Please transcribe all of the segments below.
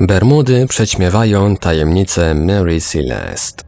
Bermudy przećmiewają tajemnicę Mary Celeste.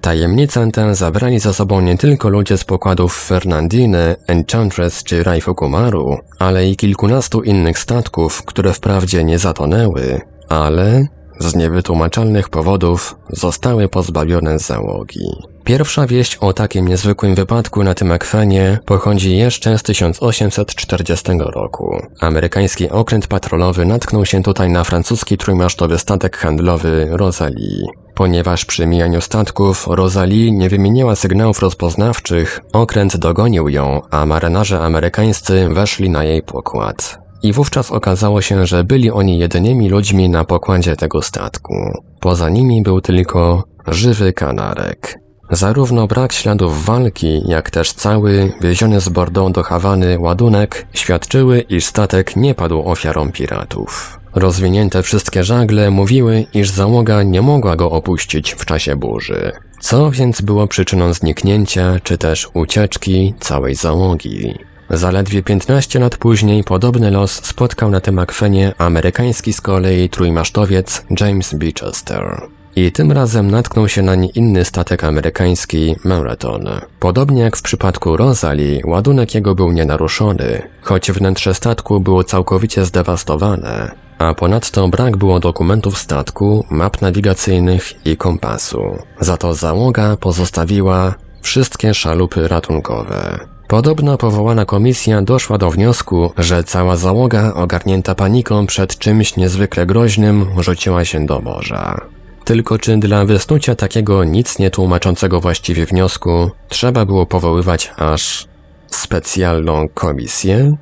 Tajemnicę tę zabrali za sobą nie tylko ludzie z pokładów Fernandiny, Enchantress czy Raifukumaru, ale i kilkunastu innych statków, które wprawdzie nie zatonęły, ale z niewytłumaczalnych powodów zostały pozbawione załogi. Pierwsza wieść o takim niezwykłym wypadku na tym akwenie pochodzi jeszcze z 1840 roku. Amerykański okręt patrolowy natknął się tutaj na francuski trójmasztowy statek handlowy Rosalie. Ponieważ przy mijaniu statków Rosalie nie wymieniła sygnałów rozpoznawczych, okręt dogonił ją, a marynarze amerykańscy weszli na jej pokład. I wówczas okazało się, że byli oni jedynymi ludźmi na pokładzie tego statku. Poza nimi był tylko żywy kanarek. Zarówno brak śladów walki, jak też cały, wieziony z Bordeaux do Hawany ładunek świadczyły, iż statek nie padł ofiarą piratów. Rozwinięte wszystkie żagle mówiły, iż załoga nie mogła go opuścić w czasie burzy. Co więc było przyczyną zniknięcia, czy też ucieczki całej załogi? Zaledwie 15 lat później podobny los spotkał na tym akwenie amerykański z kolei trójmasztowiec James Beechester. I tym razem natknął się nań inny statek amerykański Marathon. Podobnie jak w przypadku Rosalie, ładunek jego był nienaruszony, choć wnętrze statku było całkowicie zdewastowane, a ponadto brak było dokumentów statku, map nawigacyjnych i kompasu. Za to załoga pozostawiła wszystkie szalupy ratunkowe. Podobno powołana komisja doszła do wniosku, że cała załoga, ogarnięta paniką przed czymś niezwykle groźnym, rzuciła się do morza. Tylko czy dla wysnucia takiego nic nie tłumaczącego właściwie wniosku trzeba było powoływać aż specjalną komisję?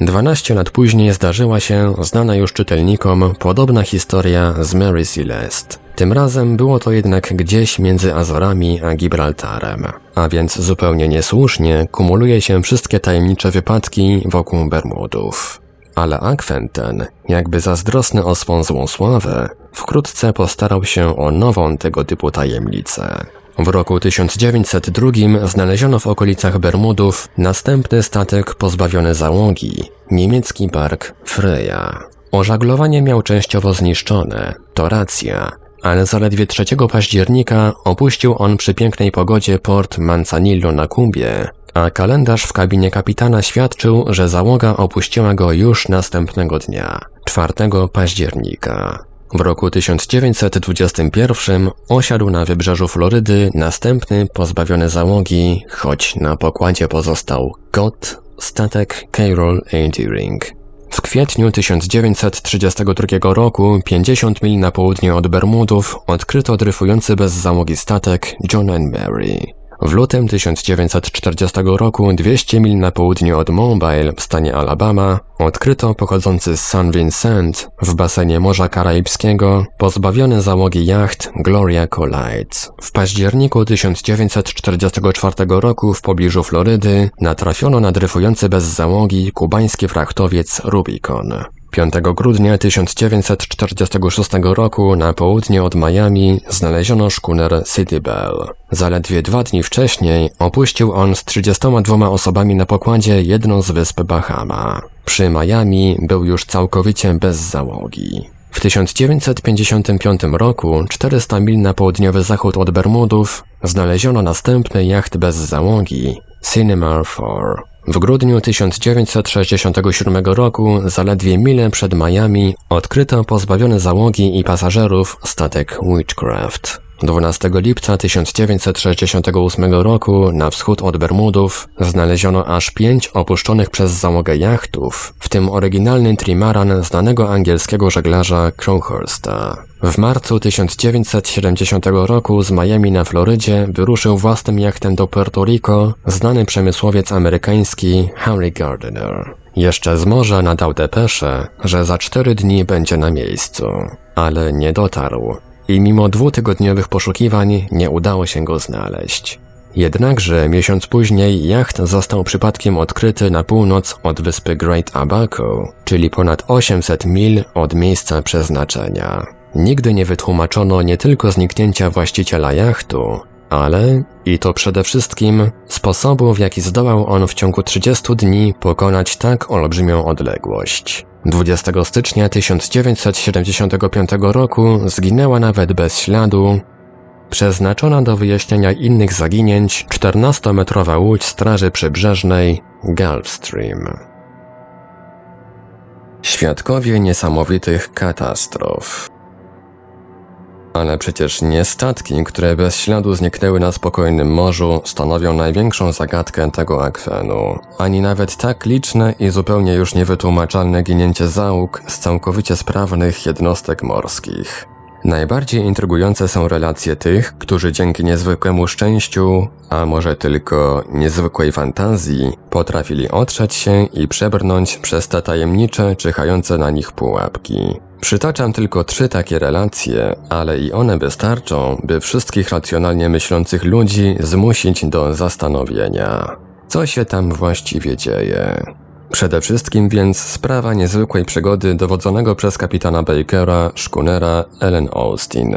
12 lat później zdarzyła się, znana już czytelnikom, podobna historia z Mary Celeste. Tym razem było to jednak gdzieś między Azorami a Gibraltarem, a więc zupełnie niesłusznie kumuluje się wszystkie tajemnicze wypadki wokół Bermudów. Ale akwen ten, jakby zazdrosny o swą złą sławę, wkrótce postarał się o nową tego typu tajemnicę. W roku 1902 znaleziono w okolicach Bermudów następny statek pozbawiony załogi, niemiecki bark Freya. Ożaglowanie miał częściowo zniszczone, to racja, ale zaledwie 3 października opuścił on przy pięknej pogodzie port Manzanillo na Kubie, a kalendarz w kabinie kapitana świadczył, że załoga opuściła go już następnego dnia, 4 października. W roku 1921 osiadł na wybrzeżu Florydy następny pozbawiony załogi, choć na pokładzie pozostał kot, statek Carol Endearing. W kwietniu 1932 roku, 50 mil na południe od Bermudów, odkryto dryfujący bez załogi statek John and Mary. W lutym 1940 roku, 200 mil na południe od Mobile w stanie Alabama, odkryto pochodzący z San Vincent w basenie Morza Karaibskiego pozbawiony załogi jacht Gloria Collide. W październiku 1944 roku w pobliżu Florydy natrafiono na dryfujący bez załogi kubański frachtowiec Rubicon. 5 grudnia 1946 roku na południe od Miami znaleziono szkuner City Bell. Zaledwie dwa dni wcześniej opuścił on z 32 osobami na pokładzie jedną z wysp Bahama. Przy Miami był już całkowicie bez załogi. W 1955 roku, 400 mil na południowy zachód od Bermudów, znaleziono następny jacht bez załogi, Cinema 4. W grudniu 1967 roku, zaledwie mile przed Miami, odkryto pozbawiony załogi i pasażerów statek Witchcraft. 12 lipca 1968 roku na wschód od Bermudów znaleziono aż pięć opuszczonych przez załogę jachtów, w tym oryginalny trimaran znanego angielskiego żeglarza Crowhursta. W marcu 1970 roku z Miami na Florydzie wyruszył własnym jachtem do Puerto Rico znany przemysłowiec amerykański Harry Gardiner. Jeszcze z morza nadał depeszę, że za cztery dni będzie na miejscu, ale nie dotarł i mimo dwutygodniowych poszukiwań nie udało się go znaleźć. Jednakże miesiąc później jacht został przypadkiem odkryty na północ od wyspy Great Abaco, czyli ponad 800 mil od miejsca przeznaczenia. Nigdy nie wytłumaczono nie tylko zniknięcia właściciela jachtu, ale, i to przede wszystkim, sposobu w jaki zdołał on w ciągu 30 dni pokonać tak olbrzymią odległość. 20 stycznia 1975 roku zginęła nawet bez śladu przeznaczona do wyjaśnienia innych zaginięć 14-metrowa łódź Straży Przybrzeżnej Gulfstream. Świadkowie niesamowitych katastrof. Ale przecież nie statki, które bez śladu zniknęły na spokojnym morzu, stanowią największą zagadkę tego akwenu. Ani nawet tak liczne i zupełnie już niewytłumaczalne ginięcie załóg z całkowicie sprawnych jednostek morskich. Najbardziej intrygujące są relacje tych, którzy dzięki niezwykłemu szczęściu, a może tylko niezwykłej fantazji, potrafili otrzeć się i przebrnąć przez te tajemnicze, czyhające na nich pułapki. Przytaczam tylko trzy takie relacje, ale i one wystarczą, by wszystkich racjonalnie myślących ludzi zmusić do zastanowienia. Co się tam właściwie dzieje? Przede wszystkim więc sprawa niezwykłej przygody dowodzonego przez kapitana Bakera szkunera Ellen Austin.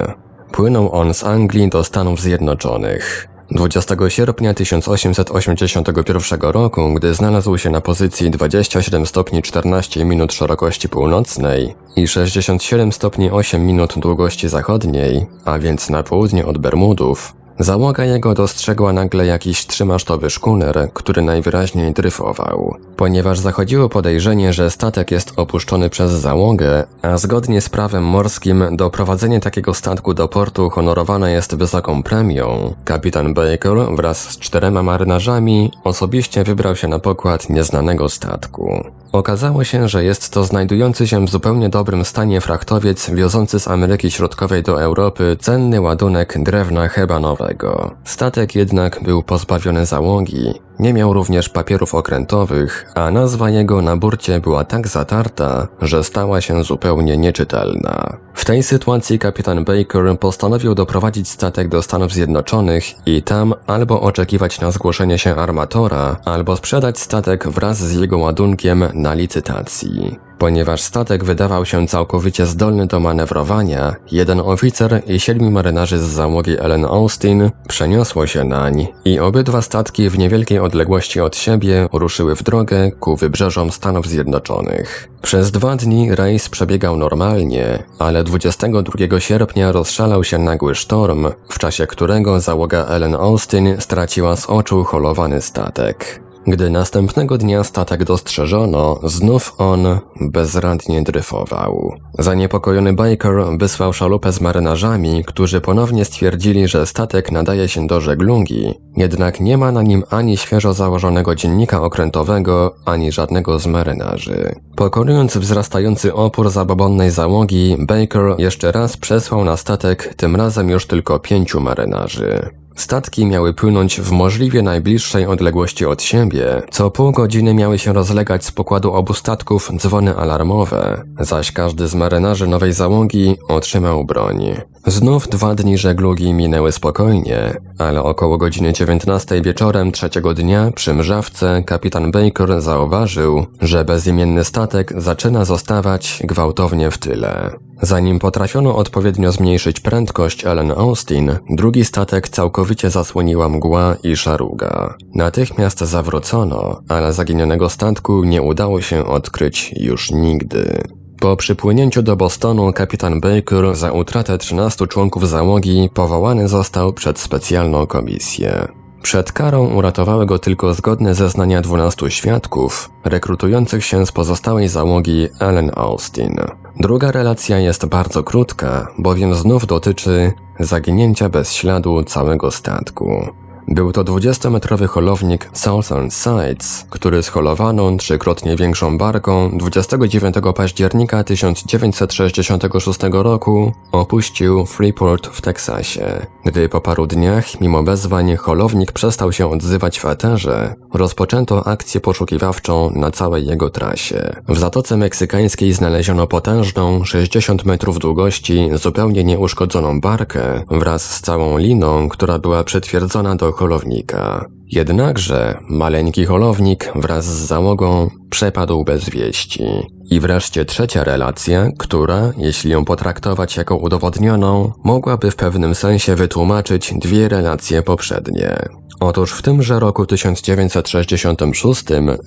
Płynął on z Anglii do Stanów Zjednoczonych. 20 sierpnia 1881 roku, gdy znalazł się na pozycji 27 stopni 14 minut szerokości północnej i 67 stopni 8 minut długości zachodniej, a więc na południe od Bermudów, Załoga jego dostrzegła nagle jakiś trzymasztowy szkuner, który najwyraźniej dryfował. Ponieważ zachodziło podejrzenie, że statek jest opuszczony przez załogę, a zgodnie z prawem morskim doprowadzenie takiego statku do portu honorowane jest wysoką premią, kapitan Baker wraz z czterema marynarzami osobiście wybrał się na pokład nieznanego statku. Okazało się, że jest to znajdujący się w zupełnie dobrym stanie frachtowiec wiozący z Ameryki Środkowej do Europy cenny ładunek drewna hebanowego. Statek jednak był pozbawiony załogi, nie miał również papierów okrętowych, a nazwa jego na burcie była tak zatarta, że stała się zupełnie nieczytelna. W tej sytuacji kapitan Baker postanowił doprowadzić statek do Stanów Zjednoczonych i tam albo oczekiwać na zgłoszenie się armatora, albo sprzedać statek wraz z jego ładunkiem na licytacji. Ponieważ statek wydawał się całkowicie zdolny do manewrowania, jeden oficer i siedmiu marynarzy z załogi Ellen Austin przeniosło się nań i obydwa statki w niewielkiej odległości od siebie ruszyły w drogę ku wybrzeżom Stanów Zjednoczonych. Przez dwa dni rejs przebiegał normalnie, ale 22 sierpnia rozszalał się nagły sztorm, w czasie którego załoga Ellen Austin straciła z oczu holowany statek. Gdy następnego dnia statek dostrzeżono, znów on bezradnie dryfował. Zaniepokojony Baker wysłał szalupę z marynarzami, którzy ponownie stwierdzili, że statek nadaje się do żeglugi, jednak nie ma na nim ani świeżo założonego dziennika okrętowego, ani żadnego z marynarzy. Pokonując wzrastający opór zabobonnej załogi, Baker jeszcze raz przesłał na statek tym razem już tylko pięciu marynarzy. Statki miały płynąć w możliwie najbliższej odległości od siebie, co pół godziny miały się rozlegać z pokładu obu statków dzwony alarmowe, zaś każdy z marynarzy nowej załogi otrzymał broń. Znów dwa dni żeglugi minęły spokojnie, ale około godziny 19 wieczorem trzeciego dnia przy mrzawce kapitan Baker zauważył, że bezimienny statek zaczyna zostawać gwałtownie w tyle. Zanim potrafiono odpowiednio zmniejszyć prędkość Ellen Austin, drugi statek całkowicie zasłoniła mgła i szaruga. Natychmiast zawrócono, ale zaginionego statku nie udało się odkryć już nigdy. Po przypłynięciu do Bostonu kapitan Baker za utratę 13 członków załogi powołany został przed specjalną komisję. Przed karą uratowały go tylko zgodne zeznania 12 świadków, rekrutujących się z pozostałej załogi Ellen Austin. Druga relacja jest bardzo krótka, bowiem znów dotyczy zaginięcia bez śladu całego statku. Był to 20-metrowy holownik Southern Sides, który z holowaną trzykrotnie większą barką 29 października 1966 roku opuścił Freeport w Teksasie. Gdy po paru dniach, mimo wezwań, holownik przestał się odzywać w eterze, rozpoczęto akcję poszukiwawczą na całej jego trasie. W Zatoce Meksykańskiej znaleziono potężną, 60 metrów długości, zupełnie nieuszkodzoną barkę wraz z całą liną, która była przytwierdzona do holownika. Jednakże maleńki holownik wraz z załogą przepadł bez wieści. I wreszcie trzecia relacja, która, jeśli ją potraktować jako udowodnioną, mogłaby w pewnym sensie wytłumaczyć dwie relacje poprzednie. Otóż w tymże roku 1966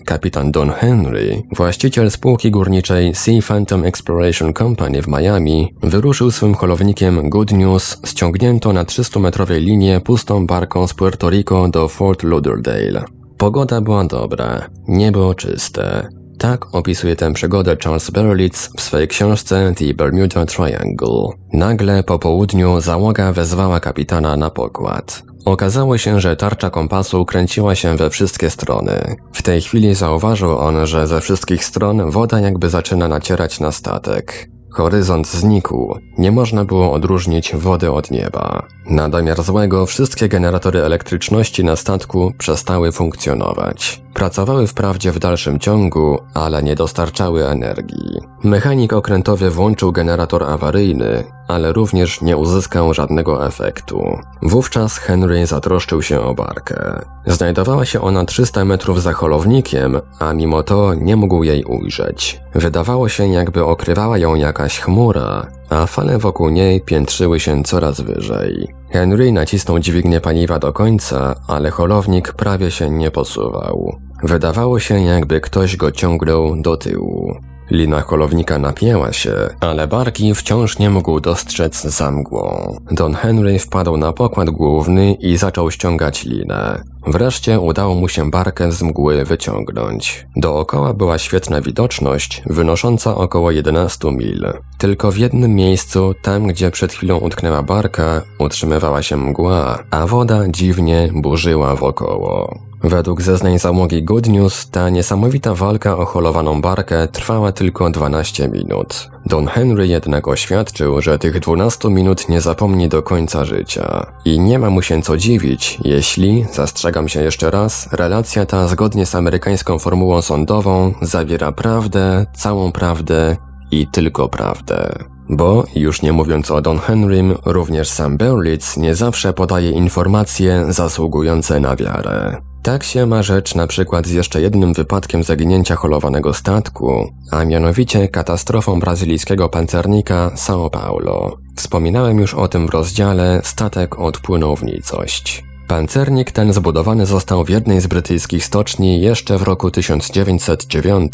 kapitan Don Henry, właściciel spółki górniczej Sea Phantom Exploration Company w Miami, wyruszył swym holownikiem Good News ściągnięto na 300-metrowej linie pustą barką z Puerto Rico do Fort Lauderdale. Pogoda była dobra, niebo czyste. Tak opisuje tę przygodę Charles Berlitz w swojej książce The Bermuda Triangle. Nagle po południu załoga wezwała kapitana na pokład. Okazało się, że tarcza kompasu kręciła się we wszystkie strony. W tej chwili zauważył on, że ze wszystkich stron woda jakby zaczyna nacierać na statek. Horyzont znikł, nie można było odróżnić wody od nieba. Na złego wszystkie generatory elektryczności na statku przestały funkcjonować. Pracowały wprawdzie w dalszym ciągu, ale nie dostarczały energii. Mechanik okrętowy włączył generator awaryjny, ale również nie uzyskał żadnego efektu. Wówczas Henry zatroszczył się o barkę. Znajdowała się ona 300 metrów za holownikiem, a mimo to nie mógł jej ujrzeć. Wydawało się, jakby okrywała ją jakaś chmura, a fale wokół niej piętrzyły się coraz wyżej. Henry nacisnął dźwignię paliwa do końca, ale holownik prawie się nie posuwał. Wydawało się, jakby ktoś go ciągnął do tyłu. Lina holownika napięła się, ale Barki wciąż nie mógł dostrzec za mgłą. Don Henry wpadł na pokład główny i zaczął ściągać linę. Wreszcie udało mu się barkę z mgły wyciągnąć. Dookoła była świetna widoczność, wynosząca około 11 mil. Tylko w jednym miejscu, tam gdzie przed chwilą utknęła barka, utrzymywała się mgła, a woda dziwnie burzyła wokoło. Według zeznań załogi Good News, ta niesamowita walka o holowaną barkę trwała tylko 12 minut. Don Henry jednak oświadczył, że tych 12 minut nie zapomni do końca życia. I nie ma mu się co dziwić, jeśli, zastrzegam się jeszcze raz, relacja ta zgodnie z amerykańską formułą sądową zawiera prawdę, całą prawdę i tylko prawdę. Bo, już nie mówiąc o Don Henrym, również sam Berlitz nie zawsze podaje informacje zasługujące na wiarę. Tak się ma rzecz na przykład z jeszcze jednym wypadkiem zaginięcia holowanego statku, a mianowicie katastrofą brazylijskiego pancernika São Paulo. Wspominałem już o tym w rozdziale Statek odpłynął w nicość. Pancernik ten zbudowany został w jednej z brytyjskich stoczni jeszcze w roku 1909.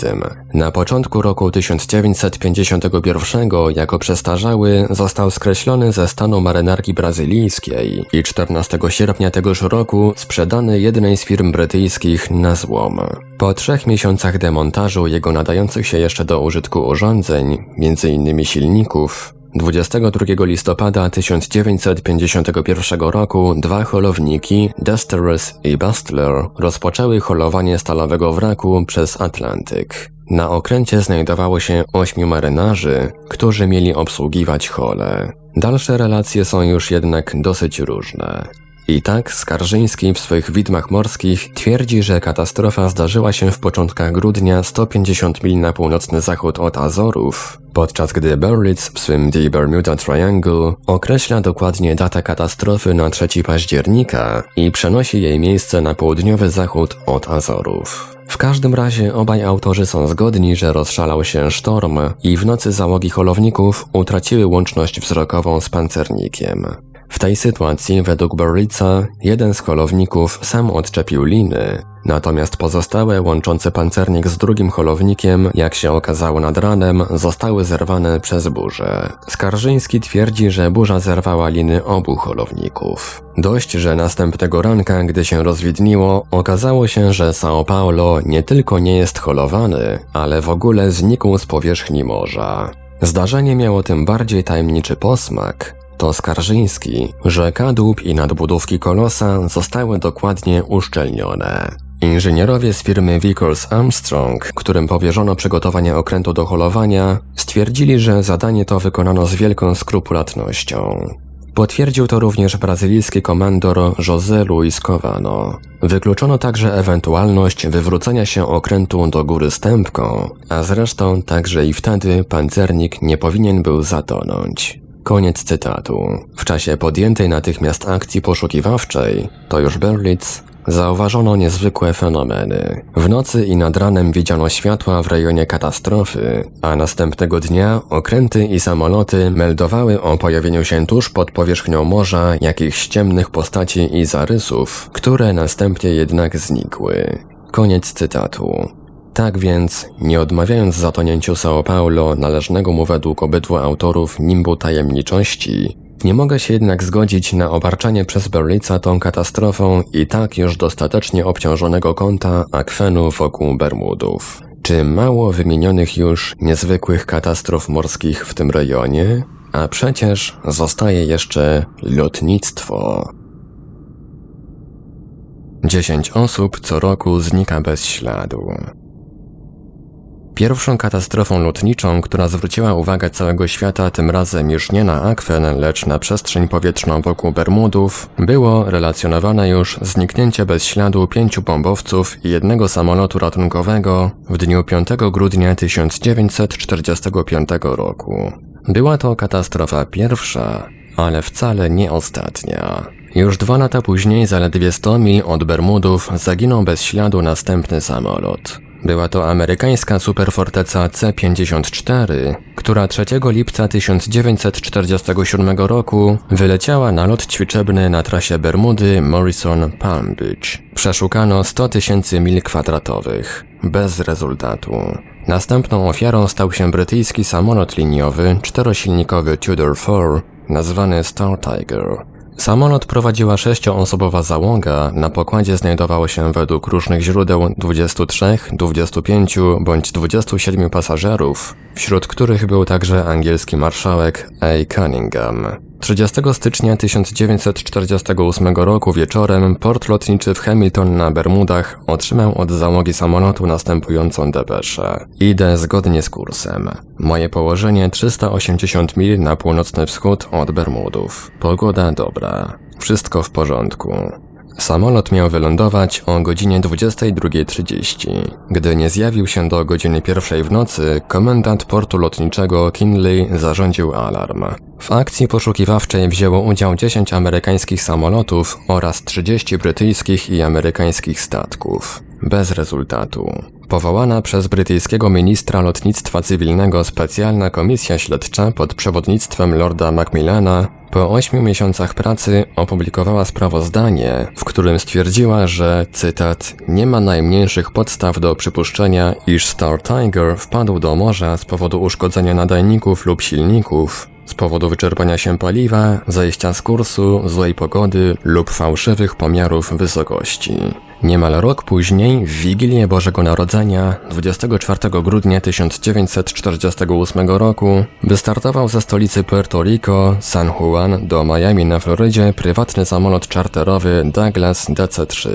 Na początku roku 1951 jako przestarzały został skreślony ze stanu marynarki brazylijskiej i 14 sierpnia tegoż roku sprzedany jednej z firm brytyjskich na złom. Po trzech miesiącach demontażu jego nadających się jeszcze do użytku urządzeń, m.in. silników, 22 listopada 1951 roku dwa holowniki, Desterus i Bustler, rozpoczęły holowanie stalowego wraku przez Atlantyk. Na okręcie znajdowało się ośmiu marynarzy, którzy mieli obsługiwać hole. Dalsze relacje są już jednak dosyć różne. I tak Skarżyński w swoich widmach morskich twierdzi, że katastrofa zdarzyła się w początkach grudnia 150 mil na północny zachód od Azorów, podczas gdy Berlitz w swym The Bermuda Triangle określa dokładnie datę katastrofy na 3 października i przenosi jej miejsce na południowy zachód od Azorów. W każdym razie obaj autorzy są zgodni, że rozszalał się sztorm i w nocy załogi holowników utraciły łączność wzrokową z pancernikiem. W tej sytuacji, według Berlitza, jeden z holowników sam odczepił liny, natomiast pozostałe łączące pancernik z drugim holownikiem, jak się okazało nad ranem, zostały zerwane przez burzę. Skarżyński twierdzi, że burza zerwała liny obu holowników. Dość, że następnego ranka, gdy się rozwidniło, okazało się, że São Paulo nie tylko nie jest holowany, ale w ogóle znikł z powierzchni morza. Zdarzenie miało tym bardziej tajemniczy posmak, To Skarżyński, że kadłub i nadbudówki kolosa zostały dokładnie uszczelnione. Inżynierowie z firmy Vickers Armstrong, którym powierzono przygotowanie okrętu do holowania, stwierdzili, że zadanie to wykonano z wielką skrupulatnością. Potwierdził to również brazylijski komandor José Luis Covano. Wykluczono także ewentualność wywrócenia się okrętu do góry stępką, a zresztą także i wtedy pancernik nie powinien był zatonąć. Koniec cytatu. W czasie podjętej natychmiast akcji poszukiwawczej, to już Berlitz Zauważono niezwykłe fenomeny. W nocy i nad ranem widziano światła w rejonie katastrofy, a następnego dnia okręty i samoloty meldowały o pojawieniu się tuż pod powierzchnią morza jakichś ciemnych postaci i zarysów, które następnie jednak znikły. Koniec cytatu. Tak więc, nie odmawiając zatonięciu São Paulo należnego mu według obydwu autorów nimbu tajemniczości, nie mogę się jednak zgodzić na obarczanie przez Berlica tą katastrofą i tak już dostatecznie obciążonego kąta akwenu wokół Bermudów. Czy mało wymienionych już niezwykłych katastrof morskich w tym rejonie? A przecież zostaje jeszcze lotnictwo. Dziesięć osób co roku znika bez śladu. Pierwszą katastrofą lotniczą, która zwróciła uwagę całego świata tym razem już nie na akwen, lecz na przestrzeń powietrzną wokół Bermudów, było relacjonowane już zniknięcie bez śladu pięciu bombowców i jednego samolotu ratunkowego w dniu 5 grudnia 1945 roku. Była to katastrofa pierwsza, ale wcale nie ostatnia. Już dwa lata później, zaledwie 100 mil od Bermudów, zaginął bez śladu następny samolot. Była to amerykańska superforteca C-54, która 3 lipca 1947 roku wyleciała na lot ćwiczebny na trasie Bermudy Morrison-Palm Beach. Przeszukano 100 tysięcy mil kwadratowych, bez rezultatu. Następną ofiarą stał się brytyjski samolot liniowy czterosilnikowy Tudor 4, nazwany Star Tiger. Samolot prowadziła sześcioosobowa załoga, na pokładzie znajdowało się według różnych źródeł 23, 25 bądź 27 pasażerów, wśród których był także angielski marszałek A. Cunningham. 30 stycznia 1948 roku wieczorem port lotniczy w Hamilton na Bermudach otrzymał od załogi samolotu następującą depeszę. Idę zgodnie z kursem. Moje położenie 380 mil na północny wschód od Bermudów. Pogoda dobra. Wszystko w porządku. Samolot miał wylądować o godzinie 22.30. Gdy nie zjawił się do godziny pierwszej w nocy, komendant portu lotniczego Kinley zarządził alarm. W akcji poszukiwawczej wzięło udział 10 amerykańskich samolotów oraz 30 brytyjskich i amerykańskich statków. Bez rezultatu. Powołana przez brytyjskiego ministra lotnictwa cywilnego specjalna komisja śledcza pod przewodnictwem lorda Macmillana po ośmiu miesiącach pracy opublikowała sprawozdanie, w którym stwierdziła, że, cytat, nie ma najmniejszych podstaw do przypuszczenia, iż Star Tiger wpadł do morza z powodu uszkodzenia nadajników lub silników, z powodu wyczerpania się paliwa, zejścia z kursu, złej pogody lub fałszywych pomiarów wysokości. Niemal rok później, w Wigilię Bożego Narodzenia, 24 grudnia 1948 roku, wystartował ze stolicy Puerto Rico, San Juan do Miami na Florydzie prywatny samolot czarterowy Douglas DC-3.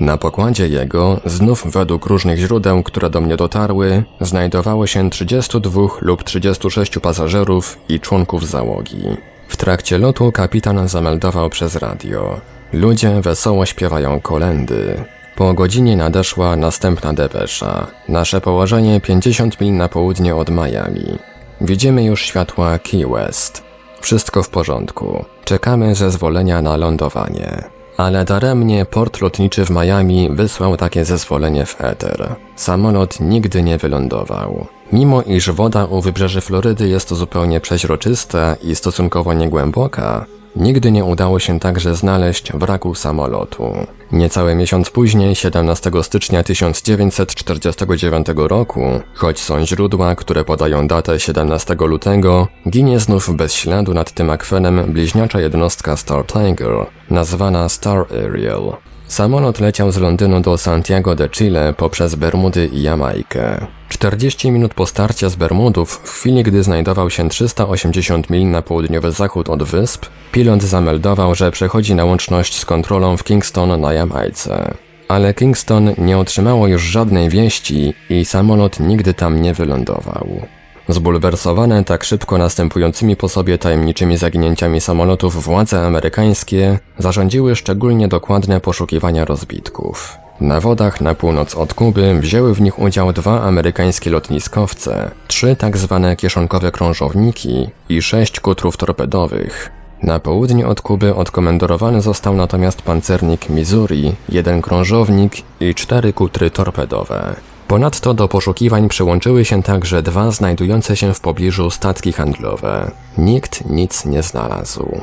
Na pokładzie jego, znów według różnych źródeł, które do mnie dotarły, znajdowało się 32 lub 36 pasażerów i członków załogi. W trakcie lotu kapitan zameldował przez radio. Ludzie wesoło śpiewają kolendy. Po godzinie nadeszła następna depesza. Nasze położenie 50 mil na południe od Miami. Widzimy już światła Key West. Wszystko w porządku. Czekamy zezwolenia na lądowanie. Ale daremnie port lotniczy w Miami wysłał takie zezwolenie w eter. Samolot nigdy nie wylądował. Mimo iż woda u wybrzeży Florydy jest zupełnie przeźroczysta i stosunkowo niegłęboka, Nigdy nie udało się także znaleźć wraku samolotu. Niecały miesiąc później, 17 stycznia 1949 roku, choć są źródła, które podają datę 17 lutego, ginie znów bez śladu nad tym akwenem bliźniacza jednostka Star Tiger, nazwana Star Ariel. Samolot leciał z Londynu do Santiago de Chile poprzez Bermudy i Jamajkę. 40 minut po starcie z Bermudów, w chwili gdy znajdował się 380 mil na południowy zachód od wysp, pilot zameldował, że przechodzi na łączność z kontrolą w Kingston na Jamajce. Ale Kingston nie otrzymało już żadnej wieści i samolot nigdy tam nie wylądował. Zbulwersowane tak szybko następującymi po sobie tajemniczymi zaginięciami samolotów władze amerykańskie zarządziły szczególnie dokładne poszukiwania rozbitków. Na wodach na północ od Kuby wzięły w nich udział dwa amerykańskie lotniskowce, trzy tak zwane kieszonkowe krążowniki i sześć kutrów torpedowych. Na południe od Kuby odkomendorowany został natomiast pancernik Missouri, jeden krążownik i cztery kutry torpedowe. Ponadto do poszukiwań przyłączyły się także dwa znajdujące się w pobliżu statki handlowe. Nikt nic nie znalazł.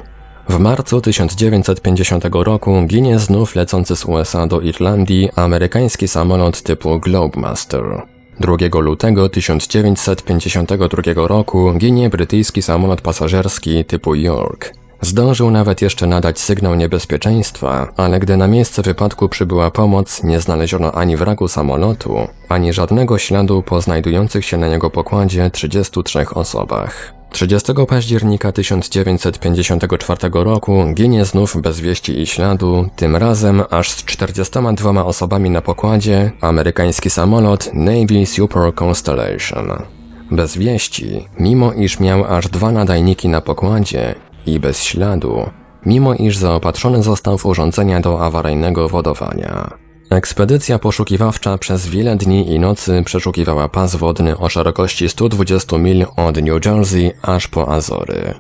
W marcu 1950 roku ginie znów lecący z USA do Irlandii amerykański samolot typu Globemaster. 2 lutego 1952 roku ginie brytyjski samolot pasażerski typu York. Zdążył nawet jeszcze nadać sygnał niebezpieczeństwa, ale gdy na miejsce wypadku przybyła pomoc, nie znaleziono ani wraku samolotu, ani żadnego śladu po znajdujących się na jego pokładzie 33 osobach. 30 października 1954 roku ginie znów bez wieści i śladu, tym razem aż z 42 osobami na pokładzie amerykański samolot Navy Super Constellation. Bez wieści, mimo iż miał aż dwa nadajniki na pokładzie i bez śladu, mimo iż zaopatrzony został w urządzenia do awaryjnego wodowania. Ekspedycja poszukiwawcza przez wiele dni i nocy przeszukiwała pas wodny o szerokości 120 mil od New Jersey aż po Azory.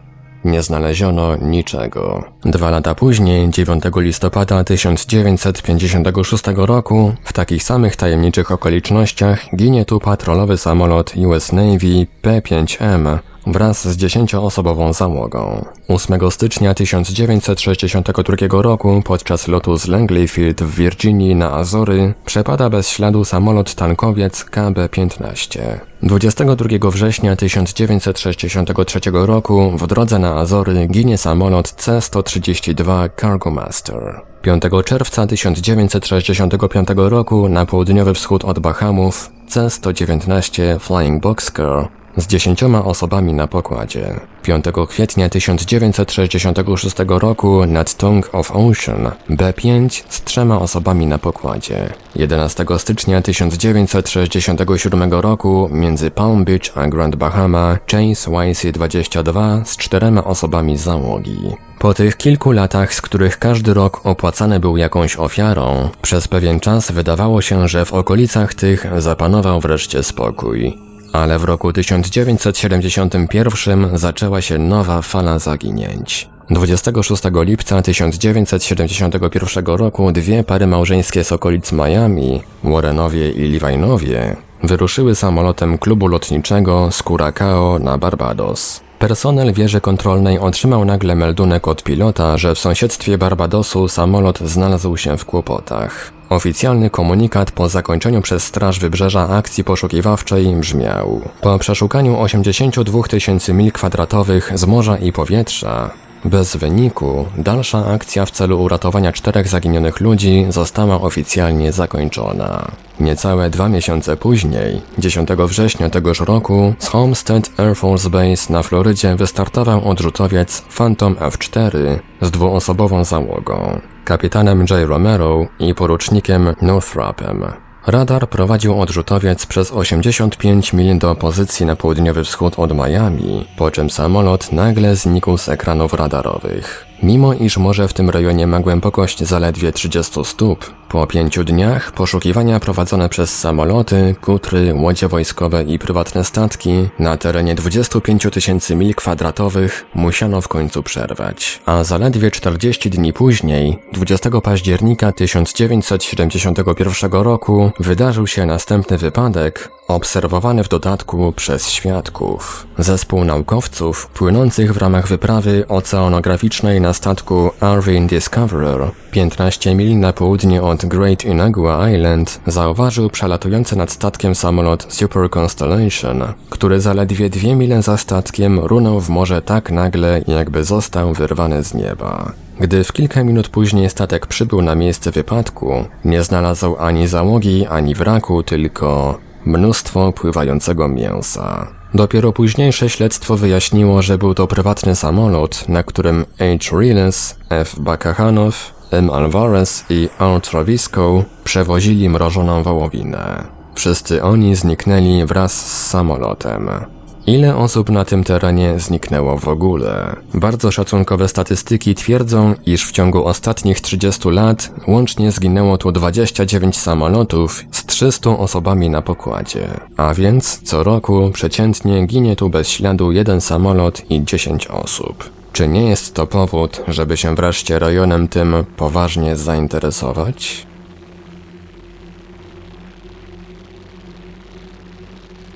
Nie znaleziono niczego. Dwa lata później, 9 listopada 1956 roku, w takich samych tajemniczych okolicznościach ginie tu patrolowy samolot US Navy P-5M wraz z dziesięcioosobową załogą. 8 stycznia 1962 roku podczas lotu z Langley Field w Virginii na Azory przepada bez śladu samolot tankowiec KB-15. 22 września 1963 roku w drodze na Azory ginie samolot C-132 Cargo Master. 5 czerwca 1965 roku na południowy wschód od Bahamów C-119 Flying Boxcar z dziesięcioma osobami na pokładzie. 5 kwietnia 1966 roku nad Tongue of Ocean B5 z trzema osobami na pokładzie. 11 stycznia 1967 roku między Palm Beach a Grand Bahama Chase YC-22 z czterema osobami załogi. Po tych kilku latach, z których każdy rok opłacany był jakąś ofiarą, przez pewien czas wydawało się, że w okolicach tych zapanował wreszcie spokój ale w roku 1971 zaczęła się nowa fala zaginięć. 26 lipca 1971 roku dwie pary małżeńskie z okolic Miami, Warrenowie i Levinowie, wyruszyły samolotem klubu lotniczego z Curacao na Barbados. Personel wieży kontrolnej otrzymał nagle meldunek od pilota, że w sąsiedztwie Barbadosu samolot znalazł się w kłopotach. Oficjalny komunikat po zakończeniu przez Straż Wybrzeża akcji poszukiwawczej brzmiał: Po przeszukaniu 82 tysięcy mil kwadratowych z morza i powietrza, bez wyniku, dalsza akcja w celu uratowania czterech zaginionych ludzi została oficjalnie zakończona. Niecałe dwa miesiące później, 10 września tegoż roku, z Homestead Air Force Base na Florydzie wystartował odrzutowiec Phantom F-4 z dwuosobową załogą, kapitanem J. Romero i porucznikiem Northrupem. Radar prowadził odrzutowiec przez 85 mil do pozycji na południowy wschód od Miami, po czym samolot nagle znikł z ekranów radarowych. Mimo iż morze w tym rejonie ma głębokość zaledwie 30 stóp, po pięciu dniach poszukiwania prowadzone przez samoloty, kutry, łodzie wojskowe i prywatne statki na terenie 25 tysięcy mil kwadratowych musiano w końcu przerwać. A zaledwie 40 dni później, 20 października 1971 roku, wydarzył się następny wypadek, obserwowany w dodatku przez świadków. Zespół naukowców płynących w ramach wyprawy oceanograficznej na statku Arvin Discoverer 15 mil na południe od Great Inagua Island zauważył przelatujący nad statkiem samolot Super Constellation, który zaledwie dwie mile za statkiem runął w morze tak nagle, jakby został wyrwany z nieba. Gdy w kilka minut później statek przybył na miejsce wypadku, nie znalazł ani załogi, ani wraku, tylko mnóstwo pływającego mięsa. Dopiero późniejsze śledztwo wyjaśniło, że był to prywatny samolot, na którym H. Riles, F. Bakahanow, M. Alvarez i R. Travisco przewozili mrożoną wołowinę. Wszyscy oni zniknęli wraz z samolotem. Ile osób na tym terenie zniknęło w ogóle? Bardzo szacunkowe statystyki twierdzą, iż w ciągu ostatnich 30 lat łącznie zginęło tu 29 samolotów z 300 osobami na pokładzie. A więc co roku przeciętnie ginie tu bez śladu jeden samolot i 10 osób. Czy nie jest to powód, żeby się wreszcie rejonem tym poważnie zainteresować?